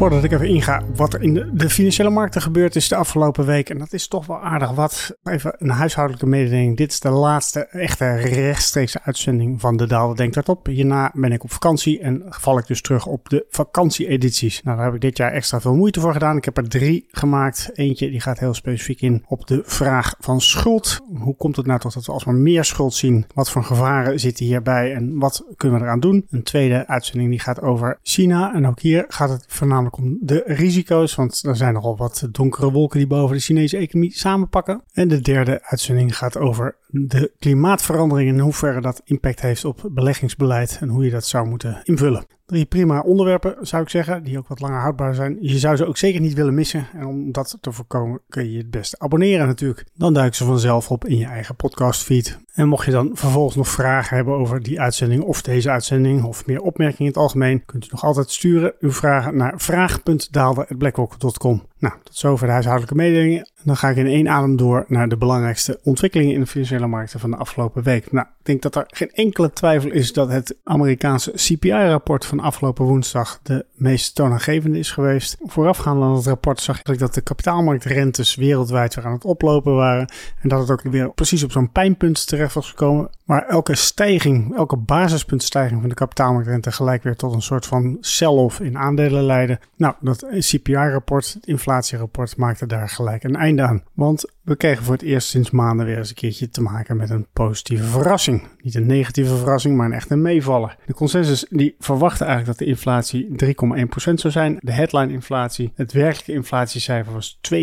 Voordat ik even inga wat er in de, financiële markten gebeurd is de afgelopen week. En dat is toch wel aardig wat. Even een huishoudelijke mededeling. Dit is de laatste echte rechtstreekse uitzending van de Daalder Denkt Hardop. Hierna ben ik op vakantie en val ik dus terug op de vakantieedities. Nou, daar heb ik dit jaar extra veel moeite voor gedaan. Ik heb er drie gemaakt. Eentje die gaat heel specifiek in op de vraag van schuld. Hoe komt het nou tot dat we alsmaar meer schuld zien? Wat voor gevaren zitten hierbij en wat kunnen we eraan doen? Een tweede uitzending die gaat over China. En ook hier gaat het voornamelijk om de risico's, want er zijn nogal wat donkere wolken die boven de Chinese economie samenpakken. En de derde uitzending gaat over de klimaatverandering en in hoeverre dat impact heeft op beleggingsbeleid en hoe je dat zou moeten invullen. Drie prima onderwerpen zou ik zeggen, die ook wat langer houdbaar zijn. Je zou ze ook zeker niet willen missen. En om dat te voorkomen kun je het beste abonneren natuurlijk. Dan duiken ze vanzelf op in je eigen podcastfeed. En mocht je dan vervolgens nog vragen hebben over die uitzending of deze uitzending of meer opmerkingen in het algemeen, kunt u nog altijd sturen uw vragen naar vraag.daalder.blackrock.com. Nou, tot zover de huishoudelijke mededelingen. Dan ga ik in één adem door naar de belangrijkste ontwikkelingen in de financiële markten van de afgelopen week. Nou, ik denk dat er geen enkele twijfel is dat het Amerikaanse CPI-rapport van afgelopen woensdag de meest toonaangevende is geweest. Voorafgaand aan het rapport zag ik dat de kapitaalmarktrentes wereldwijd weer aan het oplopen waren. En dat het ook weer precies op zo'n pijnpunt terecht was gekomen. Maar elke stijging, elke basispuntstijging van de kapitaalmarktrente gelijk weer tot een soort van sell-off in aandelen leiden. Nou, dat CPI-rapport, het inflatierapport, maakte daar gelijk een einde aan. Want we kregen voor het eerst sinds maanden weer eens een keertje te maken met een positieve verrassing. Niet een negatieve verrassing, maar een echte meevaller. De consensus die verwachtte eigenlijk dat de inflatie 3,1% zou zijn. De headline inflatie, het werkelijke inflatiecijfer was 2,9692%.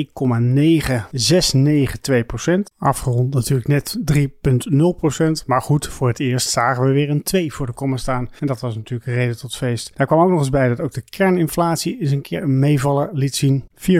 Afgerond natuurlijk net 3,0%. Maar goed, voor het eerst zagen we weer een 2 voor de komma staan. En dat was natuurlijk een reden tot feest. Daar kwam ook nog eens bij dat ook de kerninflatie is een keer een meevaller liet zien. 4,8%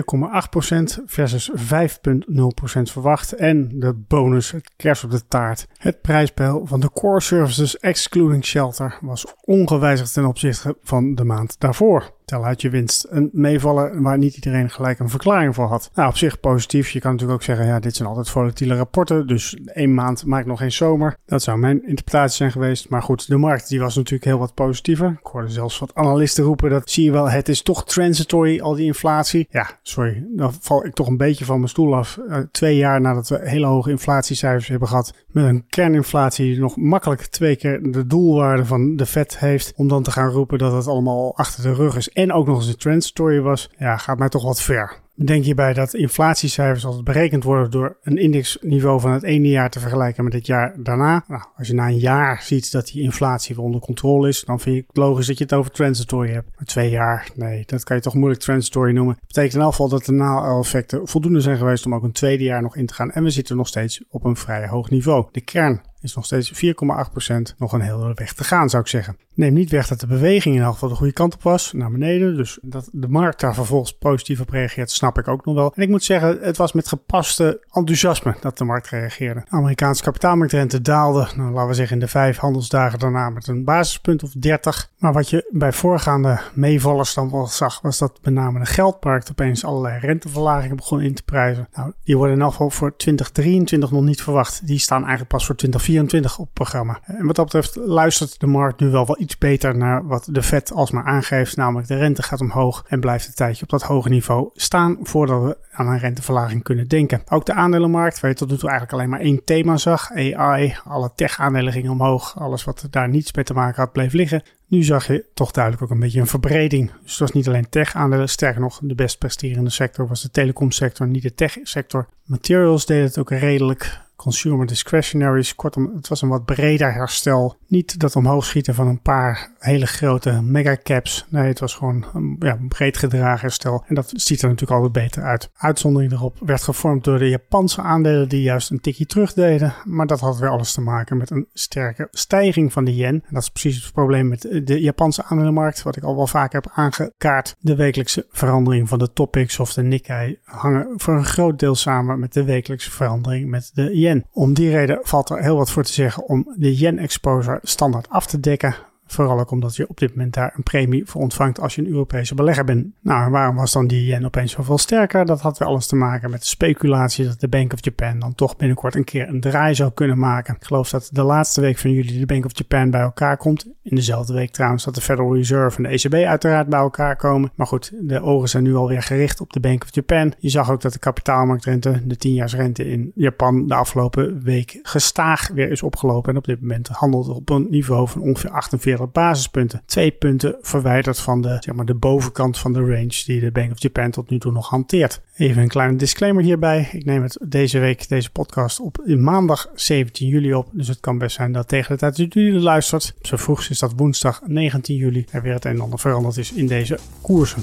versus 5,0% verwacht. En de bonus, het kers op de taart. Het prijspeil van de core services excluding shelter was ongewijzigd ten opzichte van de maand daarvoor tel uit je winst. Een meevallen waar niet iedereen gelijk een verklaring voor had. Nou, op zich positief. Je kan natuurlijk ook zeggen, ja, dit zijn altijd volatiele rapporten. Dus één maand maakt nog geen zomer. Dat zou mijn interpretatie zijn geweest. Maar goed, de markt die was natuurlijk heel wat positiever. Ik hoorde zelfs wat analisten roepen, dat zie je wel, het is toch transitory, al die inflatie. Ja, sorry, dan val ik toch een beetje van mijn stoel af. Uh, twee jaar nadat we hele hoge inflatiecijfers hebben gehad, met een kerninflatie die nog makkelijk twee keer de doelwaarde van de Fed heeft, om dan te gaan roepen dat het allemaal achter de rug is en ook nog eens een trendstory was, ja, gaat mij toch wat ver. Denk hierbij dat inflatiecijfers altijd berekend worden door een indexniveau van het ene jaar te vergelijken met het jaar daarna. Nou, als je na een jaar ziet dat die inflatie weer onder controle is, dan vind ik het logisch dat je het over transitory hebt. Maar twee jaar, nee, dat kan je toch moeilijk transitory noemen. Dat betekent in elk geval dat de na-effecten voldoende zijn geweest om ook een tweede jaar nog in te gaan. En we zitten nog steeds op een vrij hoog niveau. De kern is nog steeds 4,8%. Nog een hele weg te gaan, zou ik zeggen. Neem niet weg dat de beweging in elk geval de goede kant op was, naar beneden. Dus dat de markt daar vervolgens positief op reageert, snap ik ook nog wel. En ik moet zeggen, het was met gepaste enthousiasme dat de markt reageerde. De Amerikaanse kapitaalmarktrente daalde, nou, laten we zeggen in de vijf handelsdagen daarna met een basispunt of 30. Maar wat je bij voorgaande meevallers dan wel zag, was dat met name de geldmarkt opeens allerlei renteverlagingen begon in te prijzen. Nou, die worden in elk geval voor 2023 nog niet verwacht. Die staan eigenlijk pas voor 2024 24 op programma. En wat dat betreft luistert de markt nu wel wel iets beter naar wat de Fed alsmaar aangeeft. Namelijk de rente gaat omhoog en blijft een tijdje op dat hoge niveau staan voordat we aan een renteverlaging kunnen denken. Ook de aandelenmarkt, waar je tot nu toe eigenlijk alleen maar één thema zag. AI, alle tech-aandelen gingen omhoog. Alles wat daar niets mee te maken had bleef liggen. Nu zag je toch duidelijk ook een beetje een verbreding. Dus het was niet alleen tech-aandelen. Sterker nog, de best presterende sector was de telecomsector, niet de tech-sector. Materials deed het ook redelijk consumer discretionaries. Kortom, het was een wat breder herstel. Niet dat omhoog schieten van een paar hele grote megacaps. Nee, het was gewoon een breed gedragen herstel. En dat ziet er natuurlijk altijd beter uit. Uitzondering erop werd gevormd door de Japanse aandelen die juist een tikje terug deden. Maar dat had weer alles te maken met een sterke stijging van de yen. En dat is precies het probleem met de Japanse aandelenmarkt. Wat ik al wel vaak heb aangekaart. De wekelijkse verandering van de Topix of de Nikkei hangen voor een groot deel samen met de wekelijkse verandering met de yen. Om die reden valt er heel wat voor te zeggen om de yen exposure standaard af te dekken. Vooral ook omdat je op dit moment daar een premie voor ontvangt als je een Europese belegger bent. Nou, waarom was dan die yen opeens zoveel sterker? Dat had weer alles te maken met de speculatie dat de Bank of Japan dan toch binnenkort een keer een draai zou kunnen maken. Ik geloof dat de laatste week van juli de Bank of Japan bij elkaar komt. In dezelfde week trouwens dat de Federal Reserve en de ECB uiteraard bij elkaar komen. Maar goed, de ogen zijn nu alweer gericht op de Bank of Japan. Je zag ook dat de kapitaalmarktrente, de 10-jaarsrente in Japan de afgelopen week gestaag weer is opgelopen. En op dit moment handelt op een niveau van ongeveer 48 basispunten. Twee punten verwijderd van de, zeg maar, de bovenkant van de range die de Bank of Japan tot nu toe nog hanteert. Even een kleine disclaimer hierbij. Ik neem het deze week, deze podcast op maandag 17 juli op. Dus het kan best zijn dat tegen de tijd dat jullie luistert, zo vroegst is dat woensdag 19 juli, er weer het een en ander veranderd is in deze koersen.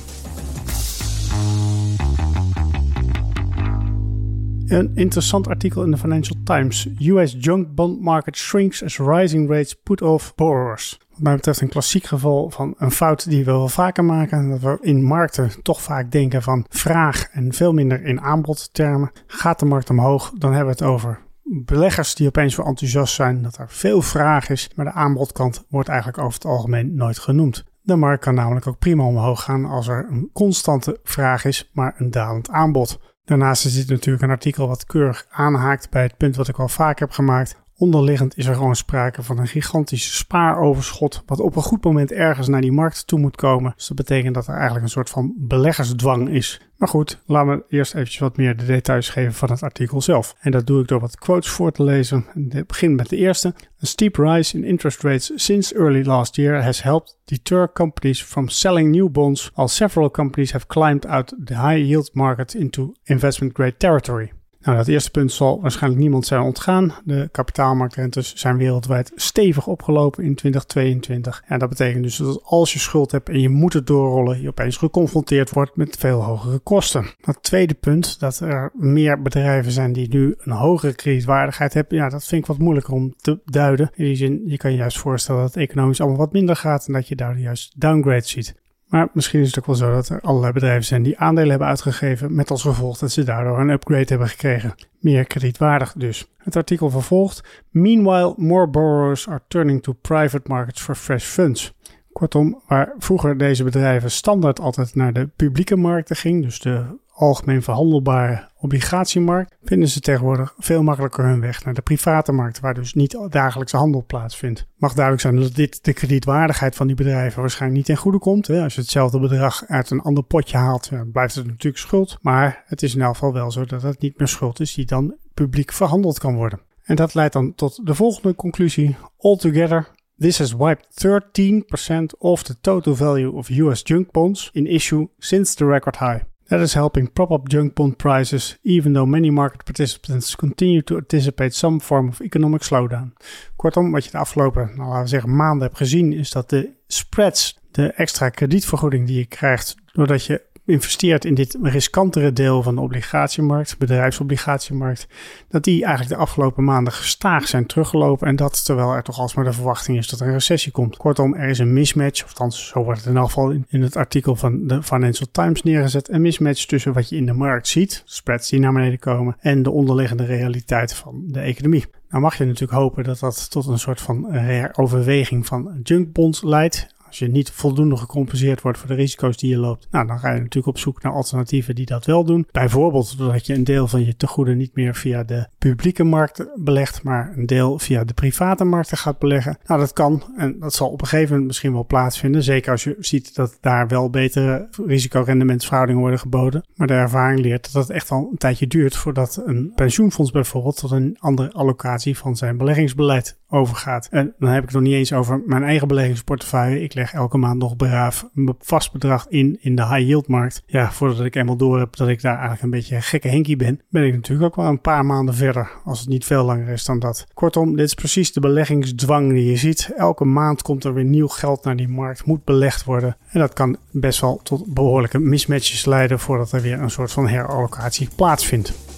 Een interessant artikel in de Financial Times. US junk bond market shrinks as rising rates put off borrowers. Wat mij betreft een klassiek geval van een fout die we wel vaker maken. Dat we in markten toch vaak denken van vraag en veel minder in aanbodtermen. Gaat de markt omhoog, dan hebben we het over beleggers die opeens weer enthousiast zijn dat er veel vraag is. Maar de aanbodkant wordt eigenlijk over het algemeen nooit genoemd. De markt kan namelijk ook prima omhoog gaan als er een constante vraag is, maar een dalend aanbod. Daarnaast is dit natuurlijk een artikel wat keurig aanhaakt bij het punt wat ik al vaak heb gemaakt. Onderliggend is er gewoon sprake van een gigantisch spaaroverschot, wat op een goed moment ergens naar die markt toe moet komen. Dus dat betekent dat er eigenlijk een soort van beleggersdwang is. Maar goed, laten we eerst eventjes wat meer de details geven van het artikel zelf. En dat doe ik door wat quotes voor te lezen. Ik begin met de eerste. A steep rise in interest rates since early last year has helped deter companies from selling new bonds, while several companies have climbed out the high yield market into investment grade territory. Nou, dat eerste punt zal waarschijnlijk niemand zijn ontgaan. De kapitaalmarktrentes zijn wereldwijd stevig opgelopen in 2022. En dat betekent dus dat als je schuld hebt en je moet het doorrollen, je opeens geconfronteerd wordt met veel hogere kosten. Het tweede punt, dat er meer bedrijven zijn die nu een hogere kredietwaardigheid hebben, ja, dat vind ik wat moeilijker om te duiden. In die zin, je kan je juist voorstellen dat het economisch allemaal wat minder gaat en dat je daar juist downgrades ziet. Maar misschien is het ook wel zo dat er allerlei bedrijven zijn die aandelen hebben uitgegeven met als gevolg dat ze daardoor een upgrade hebben gekregen. Meer kredietwaardig dus. Het artikel vervolgt. Meanwhile, more borrowers are turning to private markets for fresh funds. Kortom, waar vroeger deze bedrijven standaard altijd naar de publieke markten gingen, dus de algemeen verhandelbare obligatiemarkt, vinden ze tegenwoordig veel makkelijker hun weg naar de private markt, waar dus niet dagelijkse handel plaatsvindt. Mag duidelijk zijn dat dit de kredietwaardigheid van die bedrijven waarschijnlijk niet ten goede komt. Als je hetzelfde bedrag uit een ander potje haalt, blijft het natuurlijk schuld. Maar het is in elk geval wel zo dat het niet meer schuld is die dan publiek verhandeld kan worden. En dat leidt dan tot de volgende conclusie. Altogether, This has wiped 13% of the total value of US junk bonds in issue since the record high. That is helping prop up junk bond prices, even though many market participants continue to anticipate some form of economic slowdown. Kortom, wat je de afgelopen, nou, laten we zeggen, maanden hebt gezien, is dat de spreads, de extra kredietvergoeding die je krijgt, doordat je investeert in dit riskantere deel van de obligatiemarkt, bedrijfsobligatiemarkt, dat die eigenlijk de afgelopen maanden gestaag zijn teruggelopen. En dat terwijl er toch alsmaar de verwachting is dat er een recessie komt. Kortom, er is een mismatch, of althans zo wordt het in elk geval in, het artikel van de Financial Times neergezet. Een mismatch tussen wat je in de markt ziet, spreads die naar beneden komen, en de onderliggende realiteit van de economie. Nou mag je natuurlijk hopen dat dat tot een soort van heroverweging van junkbonds leidt. Als je niet voldoende gecompenseerd wordt voor de risico's die je loopt, nou, dan ga je natuurlijk op zoek naar alternatieven die dat wel doen. Bijvoorbeeld doordat je een deel van je tegoeden niet meer via de publieke markt belegt, maar een deel via de private markten gaat beleggen. Nou, dat kan en dat zal op een gegeven moment misschien wel plaatsvinden. Zeker als je ziet dat daar wel betere risicorendementsverhoudingen worden geboden. Maar de ervaring leert dat het echt al een tijdje duurt voordat een pensioenfonds bijvoorbeeld tot een andere allocatie van zijn beleggingsbeleid overgaat. En dan heb ik het nog niet eens over mijn eigen beleggingsportefeuille. Ik leg elke maand nog braaf een vast bedrag in in de high yield markt. Ja, voordat ik eenmaal door heb dat ik daar eigenlijk een beetje een gekke henkie ben, ben ik natuurlijk ook wel een paar maanden verder. Als het niet veel langer is dan dat. Kortom, dit is precies de beleggingsdwang die je ziet. Elke maand komt er weer nieuw geld naar die markt, moet belegd worden. En dat kan best wel tot behoorlijke mismatches leiden voordat er weer een soort van herallocatie plaatsvindt.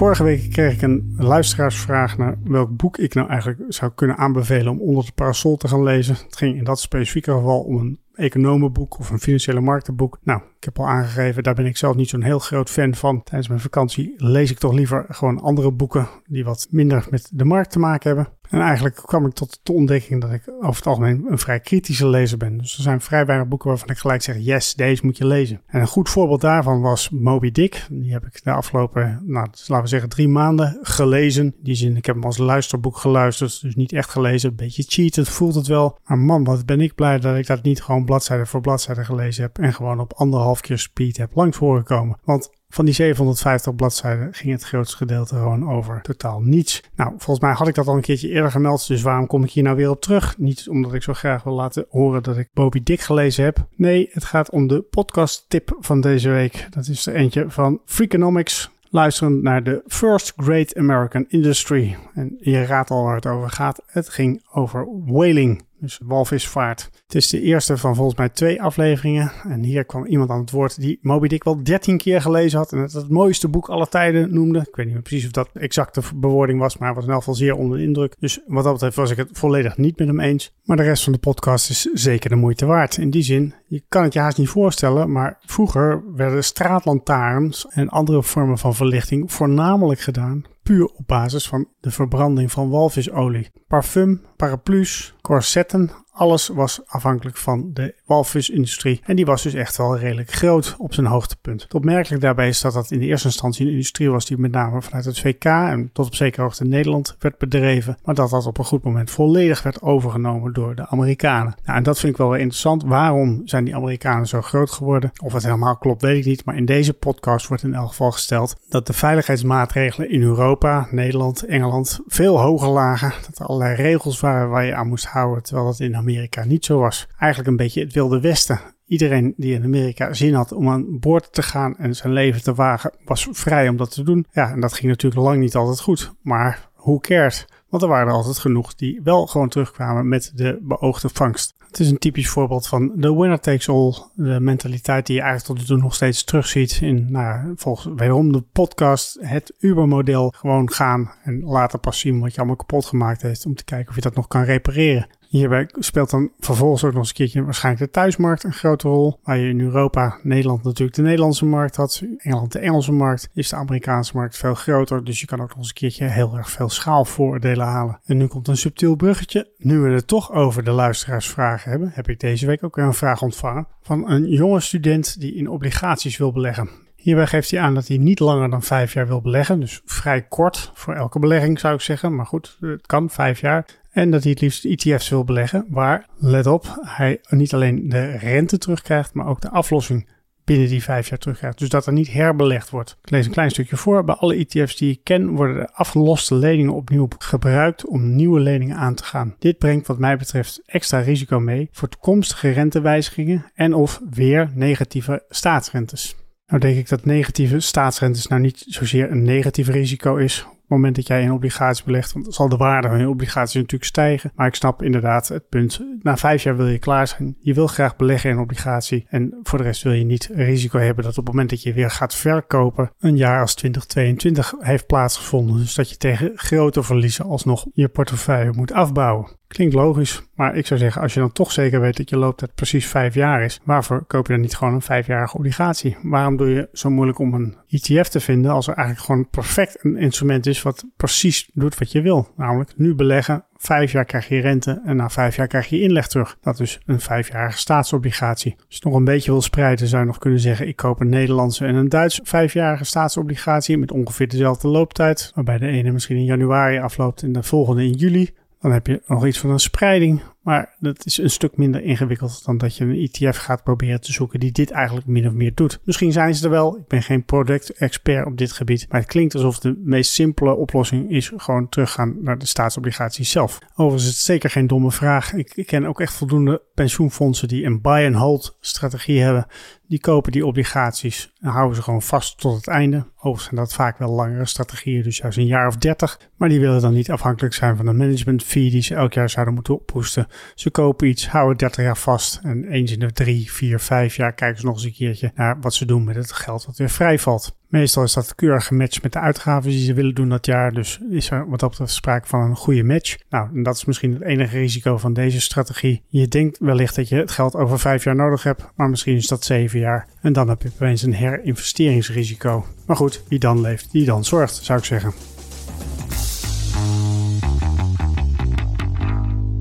Vorige week kreeg ik een luisteraarsvraag naar welk boek ik nou eigenlijk zou kunnen aanbevelen om onder de parasol te gaan lezen. Het ging in dat specifieke geval om een economenboek of een financiële marktenboek. Nou, ik heb al aangegeven, daar ben ik zelf niet zo'n heel groot fan van. Tijdens mijn vakantie lees ik toch liever gewoon andere boeken die wat minder met de markt te maken hebben. En eigenlijk kwam ik tot de ontdekking dat ik over het algemeen een vrij kritische lezer ben. Dus er zijn vrij weinig boeken waarvan ik gelijk zeg, yes, deze moet je lezen. En een goed voorbeeld daarvan was Moby Dick. Die heb ik de afgelopen, nou, laten we zeggen, drie maanden gelezen. Die zin, ik heb hem als luisterboek geluisterd, dus niet echt gelezen. Een beetje cheated voelt het wel. Maar man, wat ben ik blij dat ik dat niet gewoon bladzijde voor bladzijde gelezen heb. En gewoon op anderhalf keer speed heb langs horen komen. Want van die 750 bladzijden ging het grootste gedeelte gewoon over totaal niets. Nou, volgens mij had ik dat al een keertje eerder gemeld, dus waarom kom ik hier nou weer op terug? Niet omdat ik zo graag wil laten horen dat ik Bobby Dick gelezen heb. Nee, het gaat om de podcast tip van deze week. Dat is er eentje van Freakonomics. Luisteren naar de First Great American Industry. En je raadt al waar het over gaat. Het ging over whaling. Dus walvisvaart. Het is de eerste van volgens mij twee afleveringen. En hier kwam iemand aan het woord die Moby Dick wel dertien keer gelezen had. En het het mooiste boek aller tijden noemde. Ik weet niet meer precies of dat exacte bewoording was. Maar was in elk geval zeer onder de indruk. Dus wat dat betreft was ik het volledig niet met hem eens. Maar de rest van de podcast is zeker de moeite waard. In die zin, je kan het je haast niet voorstellen. Maar vroeger werden straatlantaarns en andere vormen van verlichting voornamelijk gedaan puur op basis van de verbranding van walvisolie. Parfum, paraplu's, corsetten, alles was afhankelijk van de walvisindustrie. En die was dus echt wel redelijk groot op zijn hoogtepunt. Het opmerkelijk daarbij is dat dat in de eerste instantie een industrie was die met name vanuit het VK en tot op zekere hoogte Nederland werd bedreven. Maar dat dat op een goed moment volledig werd overgenomen door de Amerikanen. Nou, en dat vind ik wel interessant. Waarom zijn die Amerikanen zo groot geworden? Of het helemaal klopt, weet ik niet. Maar in deze podcast wordt in elk geval gesteld dat de veiligheidsmaatregelen in Europa, Nederland, Engeland veel hoger lagen. Dat er allerlei regels waren waar je aan moest houden, terwijl dat in Amerika niet zo was. Eigenlijk een beetje het wilde westen. Iedereen die in Amerika zin had om aan boord te gaan en zijn leven te wagen, was vrij om dat te doen. Ja, en dat ging natuurlijk lang niet altijd goed. Maar hoe cares? Want er waren er altijd genoeg die wel gewoon terugkwamen met de beoogde vangst. Het is een typisch voorbeeld van de winner takes all. De mentaliteit die je eigenlijk tot nu toe nog steeds terugziet in, nou, volgens wederom de podcast, het Uber-model. Gewoon gaan en later pas zien wat je allemaal kapot gemaakt heeft om te kijken of je dat nog kan repareren. Hierbij speelt dan vervolgens ook nog eens een keertje waarschijnlijk de thuismarkt een grote rol. Waar je in Europa, Nederland natuurlijk de Nederlandse markt had. Engeland de Engelse markt. Is de Amerikaanse markt veel groter. Dus je kan ook nog eens een keertje heel erg veel schaalvoordelen halen. En nu komt een subtiel bruggetje. Nu we het toch over de luisteraarsvragen hebben, heb ik deze week ook weer een vraag ontvangen. Van een jonge student die in obligaties wil beleggen. Hierbij geeft hij aan dat hij niet langer dan vijf jaar wil beleggen. Dus vrij kort voor elke belegging zou ik zeggen. Maar goed, het kan vijf jaar. En dat hij het liefst ETF's wil beleggen, waar, let op, hij niet alleen de rente terugkrijgt, maar ook de aflossing binnen die vijf jaar terugkrijgt. Dus dat er niet herbelegd wordt. Ik lees een klein stukje voor. Bij alle ETF's die ik ken worden de afgeloste leningen opnieuw gebruikt om nieuwe leningen aan te gaan. Dit brengt wat mij betreft extra risico mee voor toekomstige rentewijzigingen en of weer negatieve staatsrentes. Nou denk ik dat negatieve staatsrentes nou niet zozeer een negatief risico is het moment dat jij in obligatie belegt, want zal de waarde van je obligatie natuurlijk stijgen. Maar ik snap inderdaad het punt. Na vijf jaar wil je klaar zijn. Je wil graag beleggen in obligatie. En voor de rest wil je niet risico hebben dat op het moment dat je weer gaat verkopen, een jaar als 2022 heeft plaatsgevonden. Dus dat je tegen grote verliezen alsnog je portefeuille moet afbouwen. Klinkt logisch, maar ik zou zeggen, als je dan toch zeker weet dat je looptijd precies vijf jaar is, waarvoor koop je dan niet gewoon een vijfjarige obligatie? Waarom doe je zo moeilijk om een ETF te vinden als er eigenlijk gewoon perfect een instrument is wat precies doet wat je wil? Namelijk nu beleggen, vijf jaar krijg je rente en na vijf jaar krijg je inleg terug. Dat is een vijfjarige staatsobligatie. Als je nog een beetje wil spreiden, zou je nog kunnen zeggen: ik koop een Nederlandse en een Duitse vijfjarige staatsobligatie met ongeveer dezelfde looptijd, waarbij de ene misschien in januari afloopt en de volgende in juli. Dan heb je nog iets van een spreiding. Maar dat is een stuk minder ingewikkeld dan dat je een ETF gaat proberen te zoeken die dit eigenlijk min of meer doet. Misschien zijn ze er wel. Ik ben geen product expert op dit gebied. Maar het klinkt alsof de meest simpele oplossing is gewoon teruggaan naar de staatsobligaties zelf. Overigens is het zeker geen domme vraag. Ik, ik ken ook echt voldoende pensioenfondsen die een buy-and-hold strategie hebben. Die kopen die obligaties en houden ze gewoon vast tot het einde. Overigens zijn dat vaak wel langere strategieën, dus juist een jaar of dertig. Maar die willen dan niet afhankelijk zijn van de management fee die ze elk jaar zouden moeten ophoesten. Ze kopen iets, houden 30 jaar vast en eens in de 3, 4, 5 jaar kijken ze nog eens een keertje naar wat ze doen met het geld wat weer vrijvalt. Meestal is dat keurig gematcht met de uitgaven die ze willen doen dat jaar. Dus is er wat dat betreft sprake van een goede match. Nou, en dat is misschien het enige risico van deze strategie. Je denkt wellicht dat je het geld over vijf jaar nodig hebt, maar misschien is dat zeven jaar. En dan heb je opeens een herinvesteringsrisico. Maar goed, wie dan leeft, die dan zorgt, zou ik zeggen.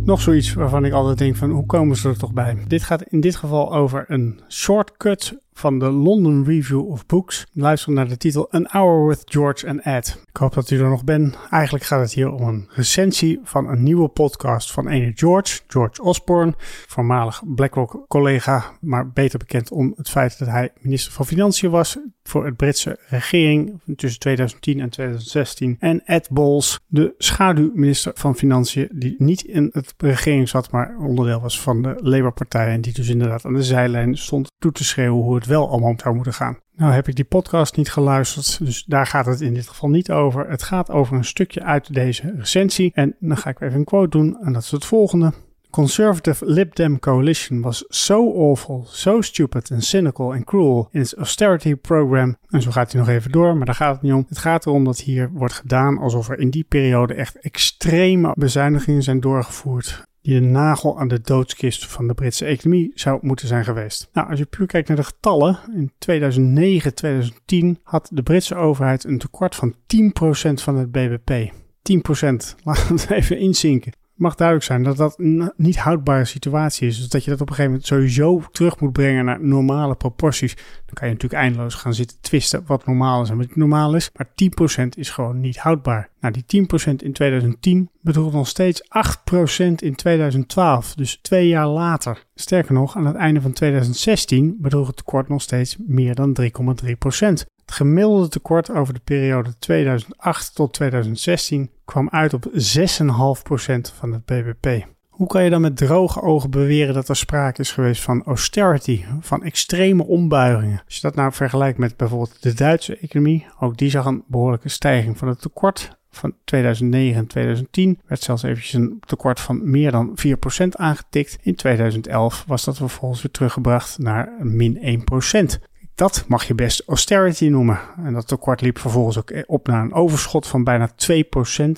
Nog zoiets waarvan ik altijd denk van hoe komen ze er toch bij? Dit gaat in dit geval over een shortcut van de London Review of Books. Luister naar de titel An Hour with George and Ed. Ik hoop dat u er nog bent. Eigenlijk gaat het hier om een recensie van een nieuwe podcast van ene George, George Osborne, voormalig BlackRock collega, maar beter bekend om het feit dat hij minister van Financiën was voor het Britse regering tussen 2010 en 2016. En Ed Balls, de schaduwminister van Financiën, die niet in het regering zat, maar onderdeel was van de Labour-partij en die dus inderdaad aan de zijlijn stond toe te schreeuwen hoe het wel allemaal zou moeten gaan. Nou heb ik die podcast niet geluisterd, dus daar gaat het in dit geval niet over. Het gaat over een stukje uit deze recensie. En dan ga ik even een quote doen en dat is het volgende. Conservative Lib Dem coalition was so awful, so stupid and cynical and cruel in its austerity program. En zo gaat hij nog even door, maar daar gaat het niet om. Het gaat erom dat hier wordt gedaan alsof er in die periode echt extreme bezuinigingen zijn doorgevoerd die de nagel aan de doodskist van de Britse economie zou moeten zijn geweest. Nou, als je puur kijkt naar de getallen, in 2009, 2010 had de Britse overheid een tekort van 10% van het BBP. 10%, laten we het even inzinken mag duidelijk zijn dat dat een niet houdbare situatie is. Dus dat je dat op een gegeven moment sowieso terug moet brengen naar normale proporties. Dan kan je natuurlijk eindeloos gaan zitten twisten wat normaal is en wat niet normaal is. Maar 10% is gewoon niet houdbaar. Nou, die 10% in 2010 bedroeg nog steeds 8% in 2012. Dus twee jaar later. Sterker nog, aan het einde van 2016 bedroeg het tekort nog steeds meer dan 3,3%. Het gemiddelde tekort over de periode 2008 tot 2016 kwam uit op 6,5% van het BBP. Hoe kan je dan met droge ogen beweren dat er sprake is geweest van austerity, van extreme ombuigingen? Als je dat nou vergelijkt met bijvoorbeeld de Duitse economie, ook die zag een behoorlijke stijging van het tekort. Van 2009 en 2010 werd zelfs eventjes een tekort van meer dan 4% aangetikt. In 2011 was dat vervolgens weer teruggebracht naar min 1%. Dat mag je best austerity noemen. En dat tekort liep vervolgens ook op naar een overschot van bijna 2%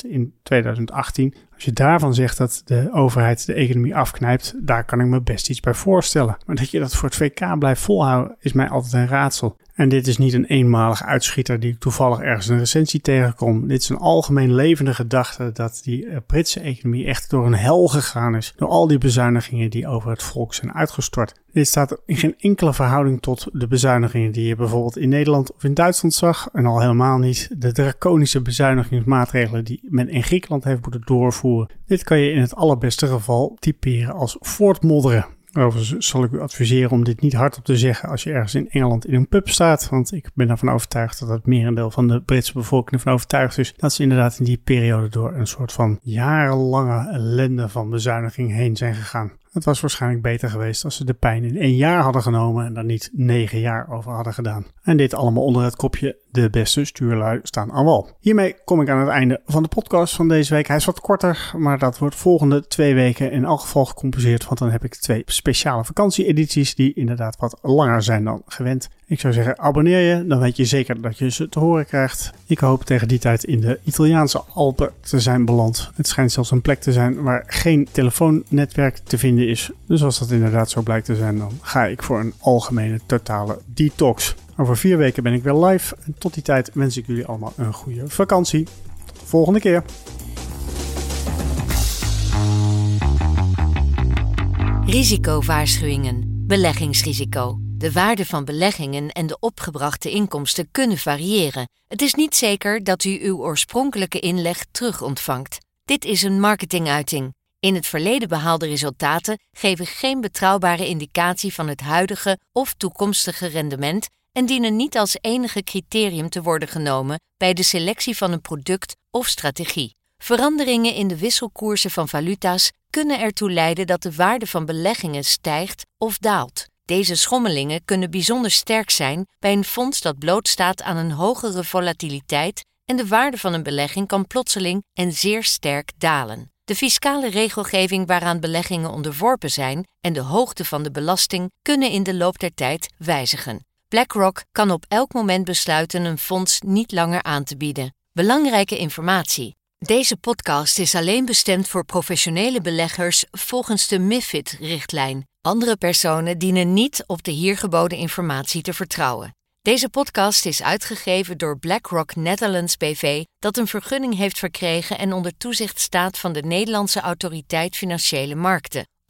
in 2018. Als je daarvan zegt dat de overheid de economie afknijpt, daar kan ik me best iets bij voorstellen. Maar dat je dat voor het VK blijft volhouden, is mij altijd een raadsel. En dit is niet een eenmalige uitschieter die ik toevallig ergens een recensie tegenkom. Dit is een algemeen levende gedachte dat die eh, Britse economie echt door een hel gegaan is. Door al die bezuinigingen die over het volk zijn uitgestort. Dit staat in geen enkele verhouding tot de bezuinigingen die je bijvoorbeeld in Nederland of in Duitsland zag. En al helemaal niet de draconische bezuinigingsmaatregelen die men in Griekenland heeft moeten doorvoeren. Dit kan je in het allerbeste geval typeren als voortmodderen. Overigens zal ik u adviseren om dit niet hardop te zeggen als je ergens in Engeland in een pub staat. Want ik ben ervan overtuigd dat het merendeel van de Britse bevolking ervan overtuigd is dat ze inderdaad in die periode door een soort van jarenlange ellende van bezuiniging heen zijn gegaan. Het was waarschijnlijk beter geweest als ze de pijn in één jaar hadden genomen en daar niet negen jaar over hadden gedaan. En dit allemaal onder het kopje de beste stuurlui staan aan wal. Hiermee kom ik aan het einde van de podcast van deze week. Hij is wat korter, maar dat wordt volgende twee weken in elk geval gecompenseerd, want dan heb ik twee speciale vakantieedities die inderdaad wat langer zijn dan gewend. Ik zou zeggen, abonneer je, dan weet je zeker dat je ze te horen krijgt. Ik hoop tegen die tijd in de Italiaanse Alpen te zijn beland. Het schijnt zelfs een plek te zijn waar geen telefoonnetwerk te vinden is. Dus als dat inderdaad zo blijkt te zijn, dan ga ik voor een algemene totale detox. Over vier weken ben ik weer live. En tot die tijd wens ik jullie allemaal een goede vakantie. volgende keer. Risicowaarschuwingen. Beleggingsrisico. De waarde van beleggingen en de opgebrachte inkomsten kunnen variëren. Het is niet zeker dat u uw oorspronkelijke inleg terug ontvangt. Dit is een marketinguiting. In het verleden behaalde resultaten geven geen betrouwbare indicatie van het huidige of toekomstige rendement en dienen niet als enige criterium te worden genomen bij de selectie van een product of strategie. Veranderingen in de wisselkoersen van valuta's kunnen ertoe leiden dat de waarde van beleggingen stijgt of daalt. Deze schommelingen kunnen bijzonder sterk zijn bij een fonds dat blootstaat aan een hogere volatiliteit en de waarde van een belegging kan plotseling en zeer sterk dalen. De fiscale regelgeving waaraan beleggingen onderworpen zijn en de hoogte van de belasting kunnen in de loop der tijd wijzigen. BlackRock kan op elk moment besluiten een fonds niet langer aan te bieden. Belangrijke informatie. Deze podcast is alleen bestemd voor professionele beleggers volgens de MIFID-richtlijn. Andere personen dienen niet op de hier geboden informatie te vertrouwen. Deze podcast is uitgegeven door BlackRock Netherlands BV, dat een vergunning heeft verkregen en onder toezicht staat van de Nederlandse Autoriteit Financiële Markten.